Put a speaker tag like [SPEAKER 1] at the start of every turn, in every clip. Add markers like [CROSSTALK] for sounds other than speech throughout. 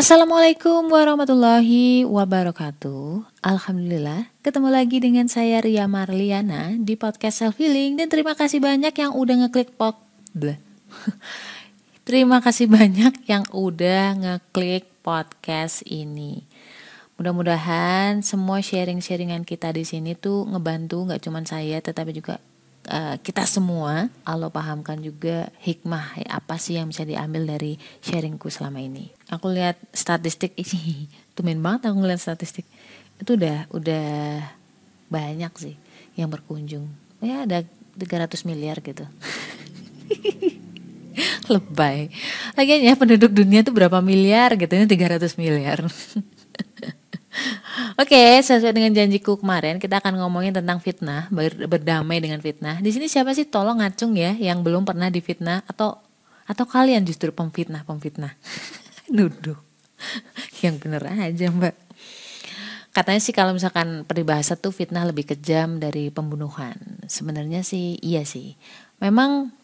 [SPEAKER 1] Assalamualaikum warahmatullahi wabarakatuh. Alhamdulillah ketemu lagi dengan saya Ria Marliana di podcast self healing dan terima kasih banyak yang udah ngeklik pop. [LAUGHS] Terima kasih banyak yang udah ngeklik podcast ini. Mudah-mudahan semua sharing-sharingan kita di sini tuh ngebantu nggak cuma saya tetapi juga uh, kita semua Allah pahamkan juga hikmah ya, apa sih yang bisa diambil dari sharingku selama ini. Aku lihat statistik ini, [LAUGHS] tumen banget aku ngeliat statistik. Itu udah udah banyak sih yang berkunjung. Ya ada 300 miliar gitu. [LAUGHS] Lebay. Lagian ya penduduk dunia tuh berapa miliar gitu, ini 300 miliar. [LAUGHS] Oke, okay, sesuai dengan janjiku kemarin, kita akan ngomongin tentang fitnah, ber berdamai dengan fitnah. Di sini siapa sih tolong ngacung ya yang belum pernah difitnah atau atau kalian justru pemfitnah pemfitnah? [LAUGHS] Nuduh. yang bener aja, Mbak. Katanya sih kalau misalkan peribahasa tuh fitnah lebih kejam dari pembunuhan. Sebenarnya sih iya sih. Memang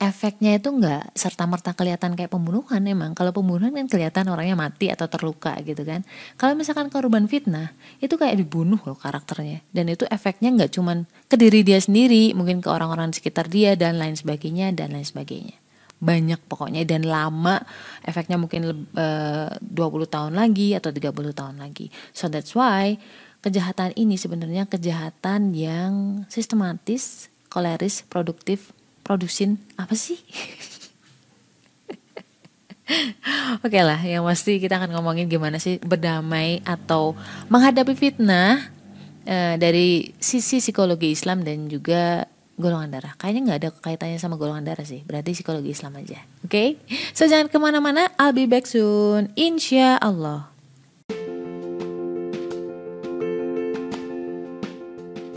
[SPEAKER 1] efeknya itu nggak serta merta kelihatan kayak pembunuhan emang. Kalau pembunuhan kan kelihatan orangnya mati atau terluka gitu kan. Kalau misalkan korban fitnah itu kayak dibunuh loh karakternya. Dan itu efeknya nggak cuman ke diri dia sendiri mungkin ke orang-orang sekitar dia dan lain sebagainya dan lain sebagainya. Banyak pokoknya dan lama efeknya mungkin eh, uh, 20 tahun lagi atau 30 tahun lagi. So that's why kejahatan ini sebenarnya kejahatan yang sistematis koleris produktif produsin apa sih? [LAUGHS] Oke okay lah, yang pasti kita akan ngomongin gimana sih berdamai atau menghadapi fitnah uh, dari sisi psikologi Islam dan juga golongan darah. Kayaknya nggak ada kaitannya sama golongan darah sih, berarti psikologi Islam aja. Oke, okay? so jangan ke mana-mana. I'll be back soon, insya Allah.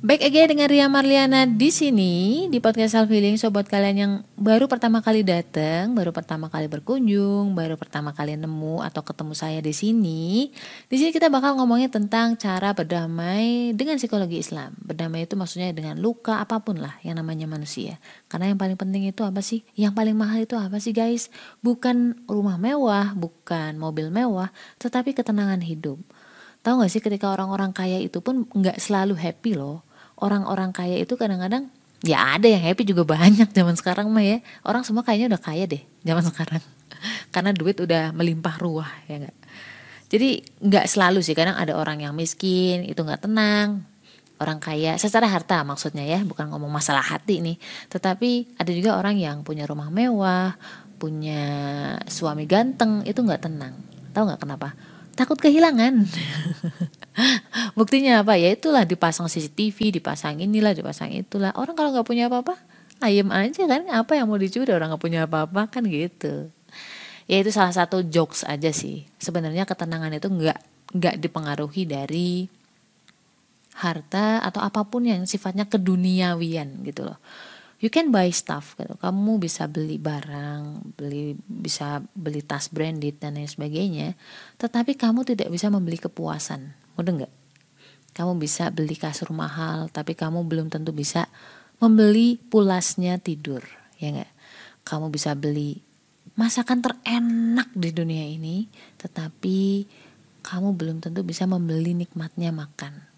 [SPEAKER 1] Baik aja dengan Ria Marliana di sini di podcast self healing sobat kalian yang baru pertama kali datang, baru pertama kali berkunjung, baru pertama kali nemu atau ketemu saya di sini. Di sini kita bakal ngomongin tentang cara berdamai dengan psikologi Islam. Berdamai itu maksudnya dengan luka apa pun lah yang namanya manusia. Karena yang paling penting itu apa sih? Yang paling mahal itu apa sih guys? Bukan rumah mewah, bukan mobil mewah, tetapi ketenangan hidup. Tahu gak sih ketika orang-orang kaya itu pun nggak selalu happy loh orang-orang kaya itu kadang-kadang ya ada yang happy juga banyak zaman sekarang mah ya. Orang semua kayaknya udah kaya deh zaman sekarang. [LAUGHS] Karena duit udah melimpah ruah ya enggak jadi nggak selalu sih kadang ada orang yang miskin itu nggak tenang. Orang kaya secara harta maksudnya ya bukan ngomong masalah hati nih. Tetapi ada juga orang yang punya rumah mewah punya suami ganteng itu nggak tenang. Tahu nggak kenapa? Takut kehilangan [LAUGHS] [GASPS] buktinya apa? Ya itulah dipasang CCTV dipasang inilah dipasang itulah. Orang kalau nggak punya apa-apa ayam aja kan? Apa yang mau dicuri? Orang nggak punya apa-apa kan gitu. Ya itu salah satu jokes aja sih. Sebenarnya ketenangan itu nggak nggak dipengaruhi dari harta atau apa pun yang sifatnya keduniawian gitu loh you can buy stuff gitu. Kamu bisa beli barang, beli bisa beli tas branded dan lain sebagainya, tetapi kamu tidak bisa membeli kepuasan. Udah nggak? Kamu bisa beli kasur mahal, tapi kamu belum tentu bisa membeli pulasnya tidur, ya nggak? Kamu bisa beli masakan terenak di dunia ini, tetapi kamu belum tentu bisa membeli nikmatnya makan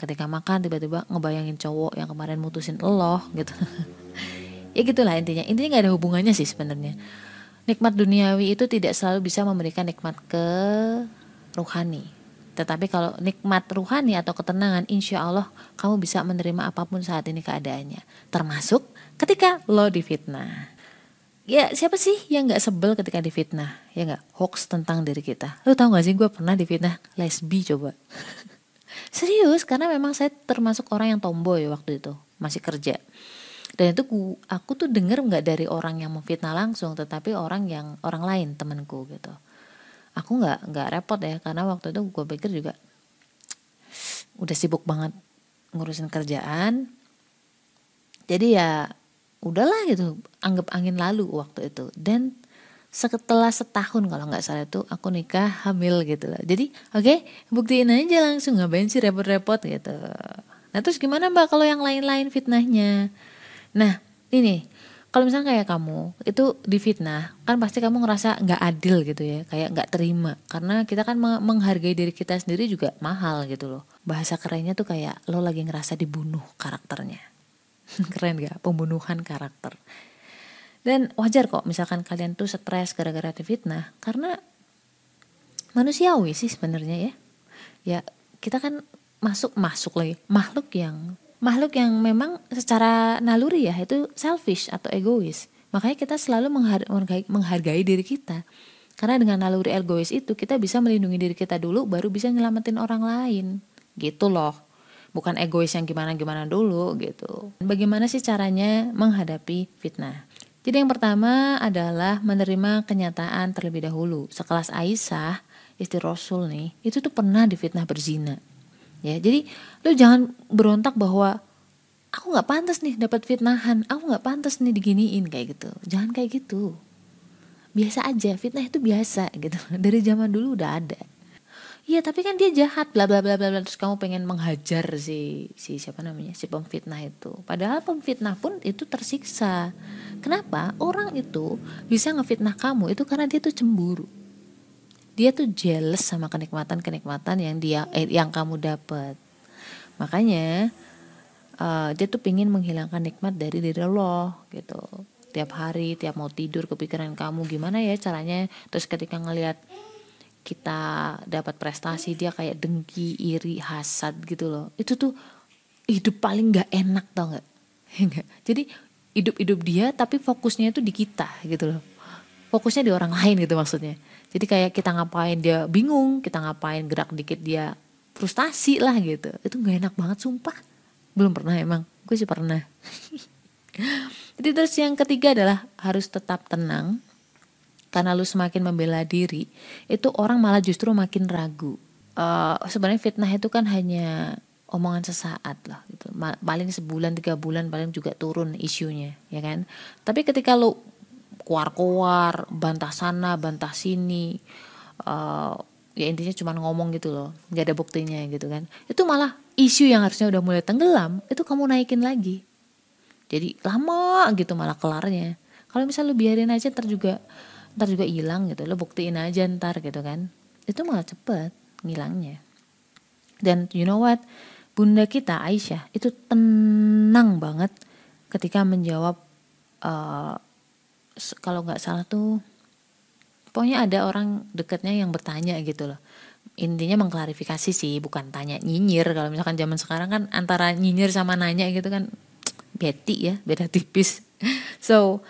[SPEAKER 1] ketika makan tiba-tiba ngebayangin cowok yang kemarin mutusin lo gitu [LAUGHS] ya gitulah intinya. Intinya nggak ada hubungannya sih sebenarnya. Nikmat duniawi itu tidak selalu bisa memberikan nikmat ke ruhani. Tetapi kalau nikmat ruhani atau ketenangan insya Allah kamu bisa menerima apa pun saat ini keadaannya. Termasuk ketika lo difitnah. Ya siapa sih yang nggak sebel ketika difitnah? Ya nggak? Hoax tentang diri kita. Lo tau gak sih gue pernah difitnah? Lesbi coba. [LAUGHS] Serius, karena memang saya termasuk orang yang tomboy waktu itu, masih kerja. Dan itu aku tuh denger nggak dari orang yang memfitnah langsung, tetapi orang yang orang lain temanku gitu. aku nggak nggak repot ya karena waktu itu gue pikir juga udah sibuk banget ngurusin kerjaan. Jadi ya udahlah gitu anggap angin lalu waktu itu. Dan setelah setahun kalau nggak salah itu aku nikah hamil gitu loh. Jadi oke okay, buktiin aja langsung ngapain sih repot-repot gitu. Nah terus gimana mbak kalau yang lain-lain fitnahnya nah ini kalau misalnya kayak kamu itu difitnah kan pasti kamu ngerasa nggak adil gitu ya kayak nggak terima. Karena kita kan menghargai diri kita sendiri juga mahal gitu loh. Bahasa kerennya tuh kayak lo lagi ngerasa dibunuh karakternya. [LAUGHS] Keren gak pembunuhan karakter. Dan wajar kok misalkan kalian tuh stres gara-gara difitnah karena manusiawi sih sebenarnya ya. Ya kita kan masuk masuk lagi makhluk yang makhluk yang memang secara naluri ya itu selfish atau egois. Makanya kita selalu menghargai, menghargai diri kita. Karena dengan naluri egois itu kita bisa melindungi diri kita dulu baru bisa nyelamatin orang lain. Gitu loh. Bukan egois yang gimana-gimana dulu gitu. Bagaimana sih caranya menghadapi fitnah? Jadi yang pertama adalah menerima kenyataan terlebih dahulu. Sekelas Aisyah, istri Rasul nih, itu tuh pernah difitnah berzina ya jadi lu jangan berontak bahwa aku nggak pantas nih dapat fitnahan aku nggak pantas nih diginiin kayak gitu jangan kayak gitu biasa aja fitnah itu biasa [LAUGHS] gitu dari zaman dulu udah ada Iya tapi kan dia jahat bla bla bla bla terus kamu pengen menghajar si si siapa namanya si pemfitnah itu. Padahal pemfitnah pun itu tersiksa. Kenapa? Orang itu bisa ngefitnah kamu itu karena dia tuh cemburu dia tuh jealous sama kenikmatan-kenikmatan yang dia eh, yang kamu dapat makanya uh, dia tuh pingin menghilangkan nikmat dari diri lo gitu. Tiap hari tiap mau tidur kepikiran kamu gimana ya caranya? Terus ketika ngelihat kita dapat prestasi dia kayak dengki iri hasad gitu loh. Itu tuh hidup paling nggak enak tau nggak? [LAUGHS] Jadi hidup-hidup dia tapi fokusnya itu di kita gitu loh fokusnya di orang lain gitu maksudnya. Jadi kayak kita ngapain dia bingung kita ngapain gerak dikit dia frustasi lah gitu. Itu gak enak banget sumpah. Belum pernah emang gue sih pernah. [LAUGHS] Jadi terus yang ketiga adalah harus tetap tenang. Karena lu semakin membela diri itu orang malah justru makin ragu. Uh, sebenarnya fitnah itu kan hanya omongan sesaat lah gitu. Paling sebulan tiga bulan paling juga turun isunya ya kan? Tapi ketika lu kuar-kuar, bantah sana, bantah sini. Uh, ya intinya cuma ngomong gitu loh, nggak ada buktinya gitu kan. Itu malah isu yang harusnya udah mulai tenggelam, itu kamu naikin lagi. Jadi lama gitu malah kelarnya. Kalau misal lu biarin aja ntar juga ntar juga hilang gitu, lo buktiin aja ntar gitu kan. Itu malah cepet ngilangnya. Dan you know what? Bunda kita Aisyah itu tenang banget ketika menjawab uh, kalau nggak salah tuh pokoknya ada orang dekatnya yang bertanya gitu loh. Intinya mengklarifikasi sih bukan tanya nyinyir. Kalau misalkan zaman sekarang kan antara nyinyir sama nanya gitu kan beti ya beda tipis. [LAUGHS] So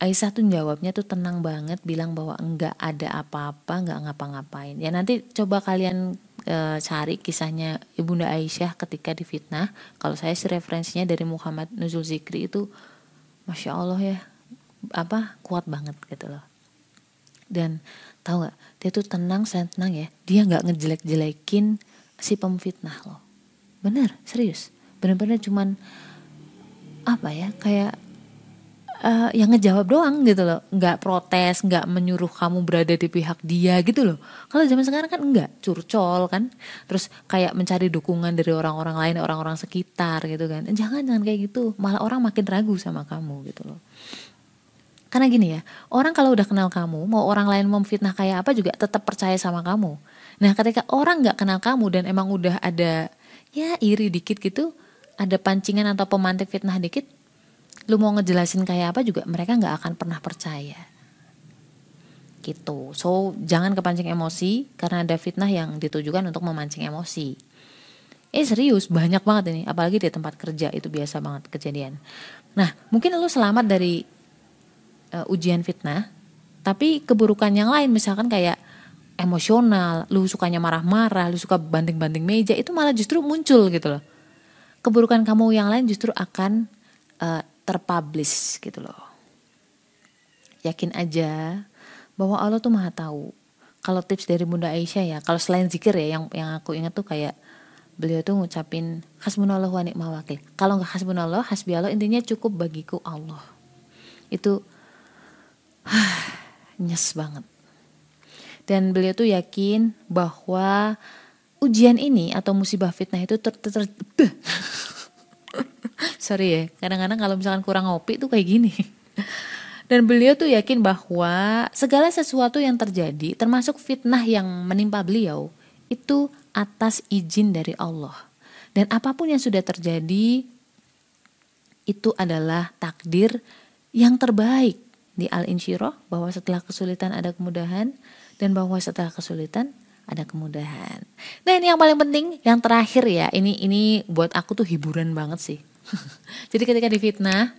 [SPEAKER 1] Aisyah tuh jawabnya tuh tenang banget bilang bahwa enggak ada apa-apa enggak ngapa-ngapain. Ya nanti coba kalian e, cari kisahnya ibunda Aisyah ketika difitnah. Kalau saya sih referensinya dari Muhammad Nuzul Zikri itu masya Allah ya apa kuat banget gitu loh. Dan tahu nggak dia tuh tenang saya tenang ya. Dia nggak ngejelek-jelekin si pemfitnah loh. Bener serius. Bener-bener cuman apa ya kayak uh, yang ngejawab doang gitu loh. Nggak protes nggak menyuruh kamu berada di pihak dia gitu loh. Kalau zaman sekarang kan enggak curcol kan. Terus kayak mencari dukungan dari orang-orang lain orang-orang sekitar gitu kan. Jangan jangan kayak gitu. Malah orang makin ragu sama kamu gitu loh karena gini ya, orang kalau udah kenal kamu, mau orang lain memfitnah kayak apa juga tetap percaya sama kamu. Nah ketika orang nggak kenal kamu dan emang udah ada ya iri dikit gitu, ada pancingan atau pemantik fitnah dikit, lu mau ngejelasin kayak apa juga mereka nggak akan pernah percaya. Gitu. So jangan kepancing emosi karena ada fitnah yang ditujukan untuk memancing emosi. Eh serius banyak banget ini, apalagi di tempat kerja itu biasa banget kejadian. Nah mungkin lu selamat dari uh, ujian fitnah tapi keburukan yang lain misalkan kayak emosional lu sukanya marah-marah lu suka banting-banting meja itu malah justru muncul gitu loh. Keburukan kamu yang lain justru akan uh, terpublish gitu loh. Yakin aja bahwa Allah tuh maha tahu. Kalau tips dari Bunda Aisyah ya kalau selain zikir ya yang yang aku ingat tuh kayak beliau tuh ngucapin hasbunallah wa ni'mal wakil. Kalau nggak hasbunallah hasbi Allah intinya cukup bagiku Allah. Itu [SIGHS] nyes banget. Dan beliau tuh yakin bahwa ujian ini atau musibah fitnah itu ter, ter, ter [LAUGHS] sorry ya kadang-kadang kalau misalkan kurang ngopi tuh kayak gini. [LAUGHS] Dan beliau tuh yakin bahwa segala sesuatu yang terjadi termasuk fitnah yang menimpa beliau itu atas izin dari Allah. Dan apa pun yang sudah terjadi itu adalah takdir yang terbaik di Al-Insyirah bahwa setelah kesulitan ada kemudahan dan bahwa setelah kesulitan ada kemudahan. Nah ini yang paling penting, yang terakhir ya, ini ini buat aku tuh hiburan banget sih. [LAUGHS] Jadi ketika difitnah,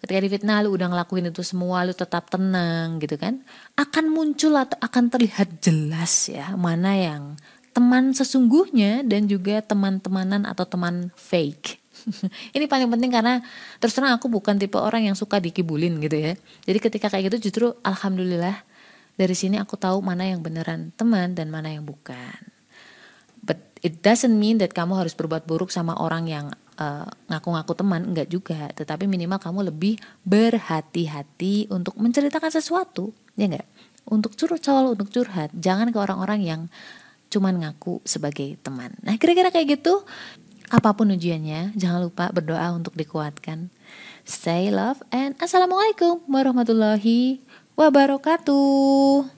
[SPEAKER 1] ketika difitnah lu udah ngelakuin itu semua, lu tetap tenang gitu kan, akan muncul atau akan terlihat jelas ya mana yang teman sesungguhnya dan juga teman-temanan atau teman fake. [LAUGHS] ini paling penting karena terus terang aku bukan tipe orang yang suka dikibulin gitu ya. Jadi ketika kayak gitu justru alhamdulillah dari sini aku tahu mana yang beneran teman dan mana yang bukan. But it doesn't mean that kamu harus berbuat buruk sama orang yang eh, ngaku-ngaku teman, enggak juga. Tetapi minimal kamu lebih berhati-hati untuk menceritakan sesuatu, ya enggak? Untuk curhat soal untuk curhat, jangan ke orang-orang yang cuman ngaku sebagai teman. Nah, kira-kira kayak gitu. Apa pun ujiannya, jangan lupa berdoa untuk dikuatkan. Stay love and assalamualaikum warahmatullahi wabarakatuh.